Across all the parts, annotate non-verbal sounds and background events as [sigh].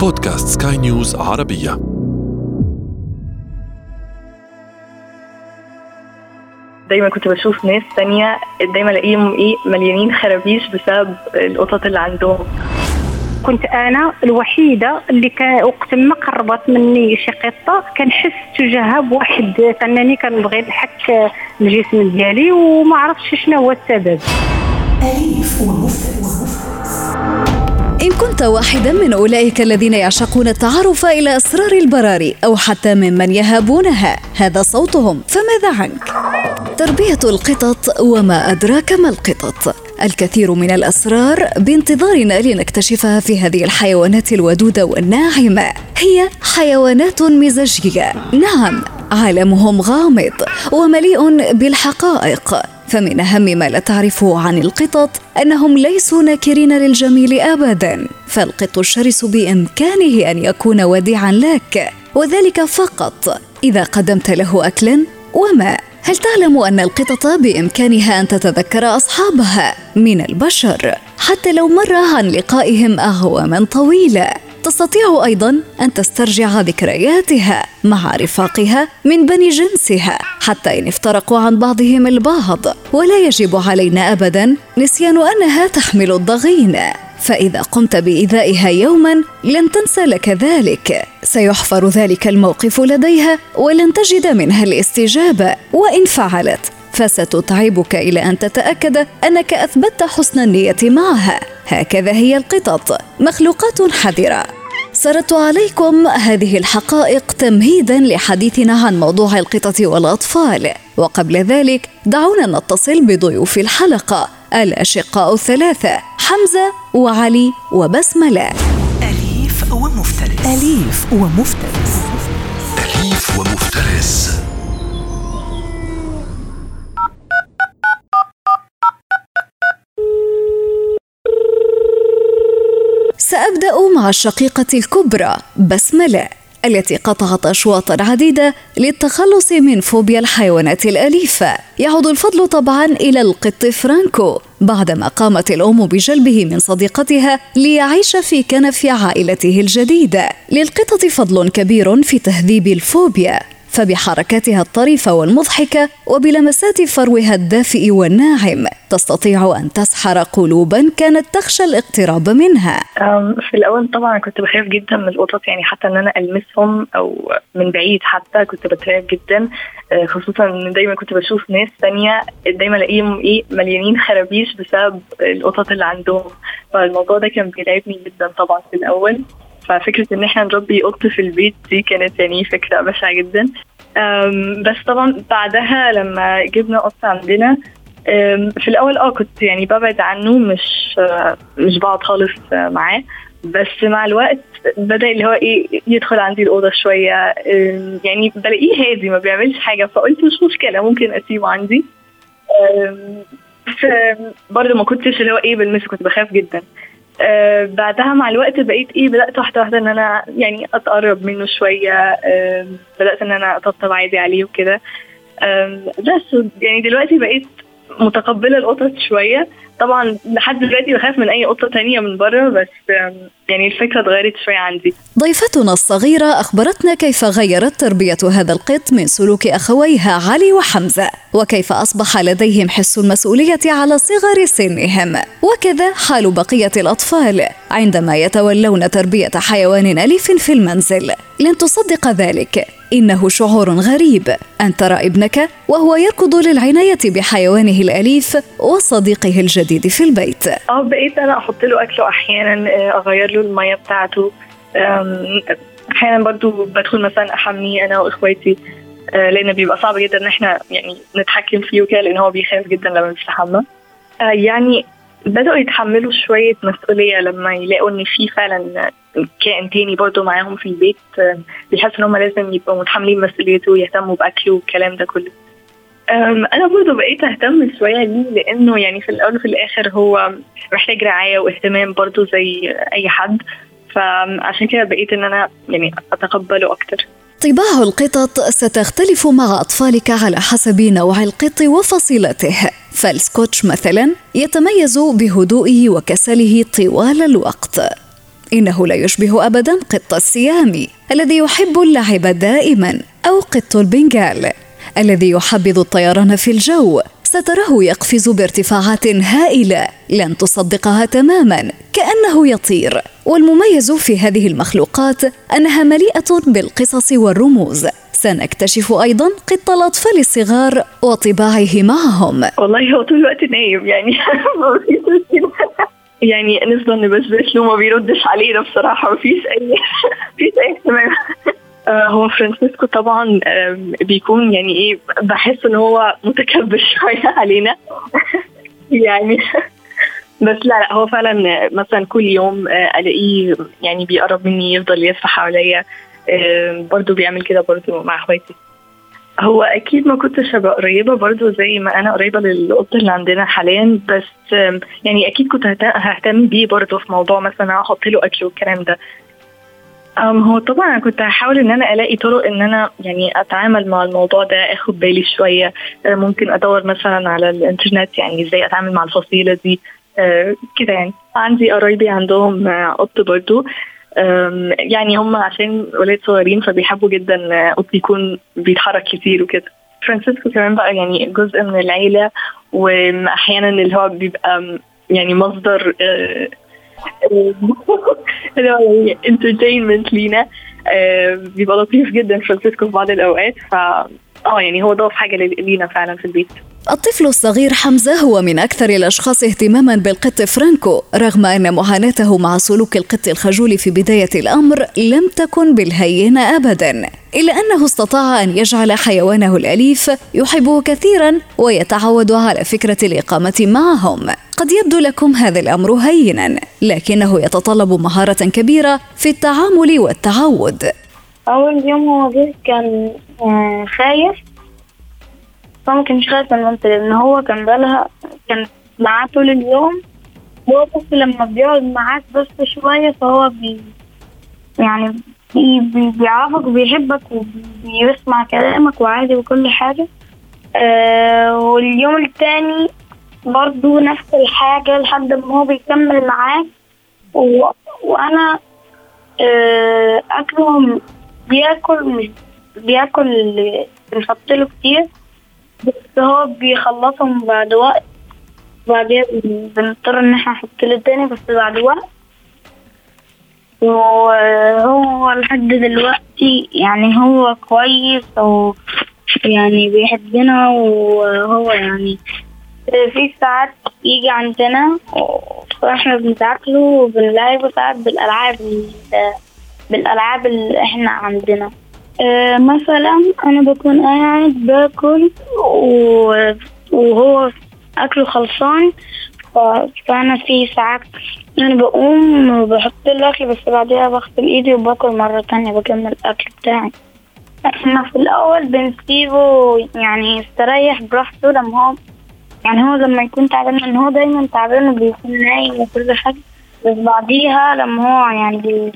بودكاست سكاي نيوز عربية. دايما كنت بشوف ناس تانية دايما الاقيهم إيه مليانين خرابيش بسبب القطط اللي عندهم. كنت أنا الوحيدة اللي كان وقت ما قربت مني شي قطة كنحس تجاهها بواحد انني كنبغي نحك الجسم ديالي وما عرفتش شنو هو السبب. أليف إن كنت واحدا من أولئك الذين يعشقون التعرف إلى أسرار البراري أو حتى ممن يهابونها. هذا صوتهم. فماذا عنك؟ تربية القطط وما أدراك ما القطط. الكثير من الأسرار بانتظارنا لنكتشفها في هذه الحيوانات الودودة والناعمة. هي حيوانات مزاجية. نعم عالمهم غامض ومليء بالحقائق. فمن أهم ما لا تعرفه عن القطط أنهم ليسوا ناكرين للجميل ابدا فالقط الشرس بإمكانه أن يكون وديعا لك وذلك فقط. إذا قدمت له اكلا وماء هل تعلم أن القطط بإمكانها أن تتذكر أصحابها من البشر؟ حتى لو مر عن لقائهم اعواما طويله تستطيع أيضا أن تسترجع ذكرياتها مع رفاقها من بني جنسها حتى إن افترقوا عن بعضهم البعض. ولا يجب علينا ابدا نسيان أنها تحمل الضغين فإذا قمت بإيذائها يوما لن تنسى لك ذلك. سيحفر ذلك الموقف لديها ولن تجد منها الاستجابة. وإن فعلت فستتعبك إلى أن تتأكد أنك أثبتت حسن النية معها. هكذا هي القطط. مخلوقات حذرة. سردت عليكم هذه الحقائق تمهيدا لحديثنا عن موضوع القطط والأطفال. وقبل ذلك دعونا نتصل بضيوف الحلقة الأشقاء الثلاثة حمزة وعلي وبسملة. أليف ومفترس. أليف ومفترس. أليف ومفترس. مع الشقيقة الكبرى بسملة التي قطعت اشواطا عديدة للتخلص من فوبيا الحيوانات الأليفة. يعود الفضل طبعا إلى القط فرانكو بعدما قامت الأم بجلبه من صديقتها ليعيش في كنف عائلته الجديدة. للقطط فضل كبير في تهذيب الفوبيا. فبحركاتها الطريفة والمضحكة وبلمسات فروها الدافئ والناعم تستطيع أن تسحر قلوبا كانت تخشى الاقتراب منها. في الأول طبعا كنت بخاف جدا من القطط يعني حتى إن أنا ألمسهم أو من بعيد حتى كنت بترعب جدا أه، خصوصا إن دايما كنت بشوف ناس تانية دايما ألاقيهم إيه مليانين خرابيش بسبب القطط اللي عندهم. فالموضوع ده كان بيرعبني جدا طبعا في الأول. ففكرة إن إحنا نربي قط في البيت دي كانت يعني فكرة بشعة جدا. بس طبعا بعدها لما جبنا قط عندنا في الأول آه كنت يعني ببعد عنه مش آه، مش بقعد خالص آه، معاه. بس مع الوقت بدأ اللي هو إيه يدخل عندي الأوضة شوية. يعني بلاقيه هادي ما بيعملش حاجة. فقلت مش مشكلة ممكن أسيبه عندي. ف- برضه ما كنتش اللي هو إيه بلمسه كنت بخاف جدا. آه بعدها مع الوقت بقيت إيه بدأت واحدة واحدة إن أنا يعني أتقرب منه شوية آه بدأت إن أنا أطبطب عادي عليه وكده. بس يعني دلوقتي بقيت متقبلة القطط شوية. طبعا لحد دلوقتي بخاف من أي قطة تانية من بره بس يعني الفكرة اتغيرت شوية عندي. ضيفتنا الصغيرة أخبرتنا كيف غيرت تربية هذا القط من سلوك أخويها علي وحمزة وكيف أصبح لديهم حس المسؤولية على صغر سنهم. وكذا حال بقية الأطفال عندما يتولون تربية حيوان أليف في المنزل. لن تصدق ذلك. إنه شعور غريب. أن ترى ابنك وهو يركض للعناية بحيوانه الأليف وصديقه الجديد. في البيت. آه بقيت أنا أحط له أكله أحيانا آه، أغير له المية بتاعته. أحيانا برضو بدخل مثلا أحميه أنا وإخواتي آه، لأن بيبقى صعب جدا إن إحنا يعني نتحكم فيه وكده لأن هو بيخاف جدا لما بيستحمى آه، يعني بدأوا يتحملوا شوية مسؤولية لما يلاقوا إن في فعلا كائن تاني برضه معاهم في البيت بيحسوا إن هم لازم يبقوا متحملين مسؤوليته ويهتموا بأكله والكلام ده كله. أنا برضه بقيت أهتم شوية ليه لأنه يعني في الأول وفي الآخر هو محتاج رعاية واهتمام برضه زي أي حد. فعشان كده بقيت إن أنا يعني أتقبله أكتر. طباع القطط ستختلف مع أطفالك على حسب نوع القط وفصيلته. فالسكوتش مثلا يتميز بهدوئه وكسله طوال الوقت. إنه لا يشبه أبدا قط السيامي الذي يحب اللعب دائما أو قط البنغال الذي يحبذ الطيران في الجو. ستراه يقفز بارتفاعات هائلة. لن تصدقها تماما كأنه يطير. والمميز في هذه المخلوقات أنها مليئة بالقصص والرموز. سنكتشف أيضا قط الأطفال الصغار وطباعه معهم. والله هو طول الوقت نايم يعني [laughs] يعني نفضل نبسبس له ما بيردش علينا بصراحة مفيش أي [laughs] مفيش أي اهتمام. هو فرانسيسكو طبعا بيكون يعني إيه بحس إن هو متكبر [laughs] شوية علينا. [laughs] يعني [laughs] بس لا لا هو فعلا مثلا كل يوم آه، ألاقيه يعني بيقرب مني يفضل يلف حواليا برضه بيعمل كده برضه مع إخواتي. هو أكيد ما كنتش هبقى قريبة برضو زي ما أنا قريبة للقط اللي عندنا حاليا بس يعني أكيد كنت ههتم بيه برضو في موضوع مثلا أحط له أكل والكلام ده. هو طبعا أنا كنت هحاول إن أنا ألاقي طرق إن أنا يعني أتعامل مع الموضوع ده آخد بالي شوية. أه، ممكن أدور مثلا على الإنترنت يعني إزاي أتعامل مع الفصيلة دي. أه، كده يعني. عندي قرايبي عندهم قط برضو. يعني هم عشان ولاد صغيرين فبيحبوا جدا قط يكون بيتحرك كتير وكده. فرانسيسكو كمان بقى يعني جزء من العيلة وأحيانا اللي هو بيبقى يعني مصدر اللي هو يعني entertainment لينا آه، بيبقى لطيف جدا فرانسيسكو في بعض الأوقات ف آه يعني هو ضاف حاجة لينا فعلا في البيت. الطفل الصغير حمزة هو من أكثر الأشخاص اهتماما بالقط فرانكو رغم أن معاناته مع سلوك القط الخجول في بداية الأمر لم تكن بالهين أبدا إلا أنه استطاع أن يجعل حيوانه الأليف يحبه كثيرا ويتعود على فكرة الإقامة معهم. قد يبدو لكم هذا الأمر هينا لكنه يتطلب مهارة كبيرة في التعامل والتعود. أول يوم هو جه كان آه، خايف. هو ما كانش خايف من مامته لأن هو كان بالها كان معاه طول اليوم. هو بس لما بيقعد معاك بس شوية فهو بي يعني بي بي بيعرفك وبيحبك وبيسمع كلامك وعادي وكل حاجة. آه واليوم التاني برضو نفس الحاجة لحد ما هو بيكمل معاك. و... وأنا آه بياكل بياكل بنحط له كتير بس هو بيخلصهم بعد وقت. بعدين بنضطر إن إحنا نحط له تاني بس بعد وقت. وهو لحد دلوقتي يعني هو كويس أو يعني بيحبنا وهو يعني في ساعات يجي عندنا وإحنا بنتاكله وبنلعبه ساعات بالألعاب بالألعاب اللي إحنا عندنا. آه، مثلا أنا بكون قاعد باكل وهو أكله خلصان فأنا في ساعات أنا بقوم بحط الأكل بس بعدها بغسل إيدي وباكل مرة تانية بكمل الأكل بتاعي. إحنا في الأول بنسيبه يعني يستريح براحته لما هو يعني هو لما يكون تعبان لأن هو دايما تعبان وبيكون نايم وكل حاجة بس بعديها لما هو يعني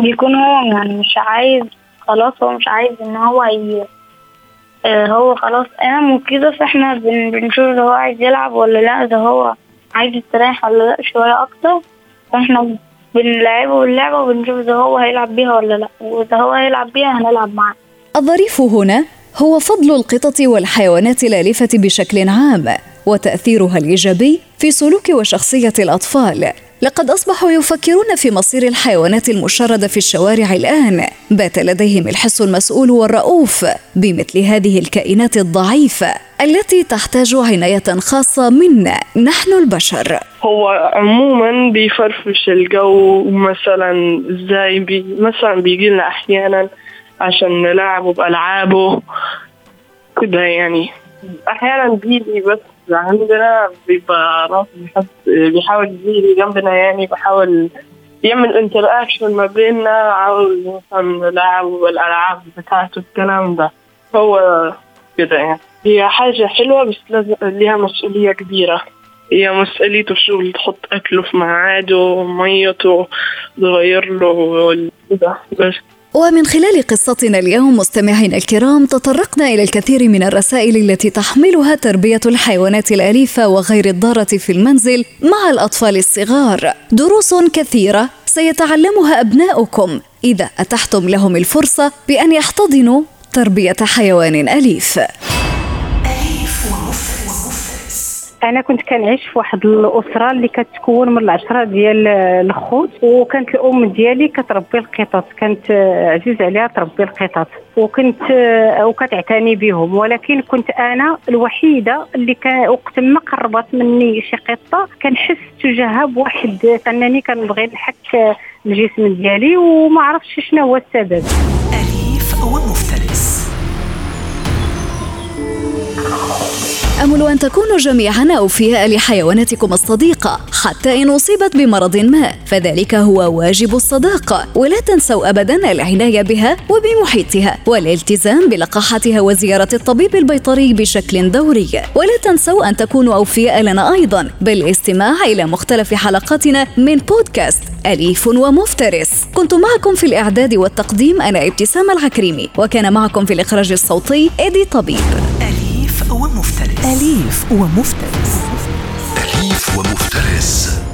بيكون هو يعني مش عايز خلاص هو مش عايز إن هو ي... آه هو خلاص قام وكده فإحنا بن... بنشوف ده هو عايز يلعب ولا لأ ده هو عايز يستريح ولا لأ شوية أكتر. فإحنا بنلعبه باللعبة وبنشوف ده هو هيلعب بيها ولا لأ وده هو هيلعب بيها هنلعب معاه. الظريف هنا هو فضل القطط والحيوانات الآلفة بشكل عام وتأثيرها الإيجابي في سلوك وشخصية الأطفال. لقد أصبحوا يفكرون في مصير الحيوانات المشردة في الشوارع الآن. بات لديهم الحس المسؤول والرؤوف بمثل هذه الكائنات الضعيفة التي تحتاج عناية خاصة منا نحن البشر. هو عموما بيفرفش الجو مثلا إزاي بي مثلا بيجي لنا أحيانا عشان نلعبه بألعابه. كده يعني. أحيانا بيجي بس عندنا بيبقى بيحس بيحاول يجي جنبنا يعني بحاول يعمل انتراكشن ما بيننا عاوز مثلا نلعب والألعاب بتاعته الكلام ده. هو كده يعني. هي حاجة حلوة بس لازم ليها مسؤولية كبيرة. هي مسؤوليته شو تحط أكله في ميعاده ميته تغير له كده بس. ومن خلال قصتنا اليوم مستمعينا الكرام تطرقنا إلى الكثير من الرسائل التي تحملها تربية الحيوانات الأليفة وغير الضارة في المنزل مع الأطفال الصغار. دروس كثيرة سيتعلمها أبناؤكم. إذا أتحتم لهم الفرصة بأن يحتضنوا تربية حيوان أليف. أنا كنت كنعيش في واحد الأسرة اللي كتكون من العشرة ديال الخوت وكانت الأم ديالي كتربي القطط كانت عزيز عليها تربي القطط. وكنت وكتعتني بهم ولكن كنت أنا الوحيدة اللي كان وقت ما قربت مني شي قطة كنحس تجاهها بواحد انني كنبغي نحك الجسم ديالي وما عرفتش شنو هو السبب. أمل أن تكونوا جميعا أوفياء لحيواناتكم الصديقة حتى إن أصيبت بمرض ما فذلك هو واجب الصداقة ولا تنسوا أبدا العناية بها وبمحيطها والالتزام بلقاحتها وزيارة الطبيب البيطري بشكل دوري. ولا تنسوا أن تكونوا أوفياء لنا أيضا بالاستماع إلى مختلف حلقاتنا من بودكاست أليف ومفترس. كنت معكم في الإعداد والتقديم أنا إبتسام العكريمي وكان معكم في الإخراج الصوتي إيدي طبيب. أليف ومفترس. أليف ومفترس.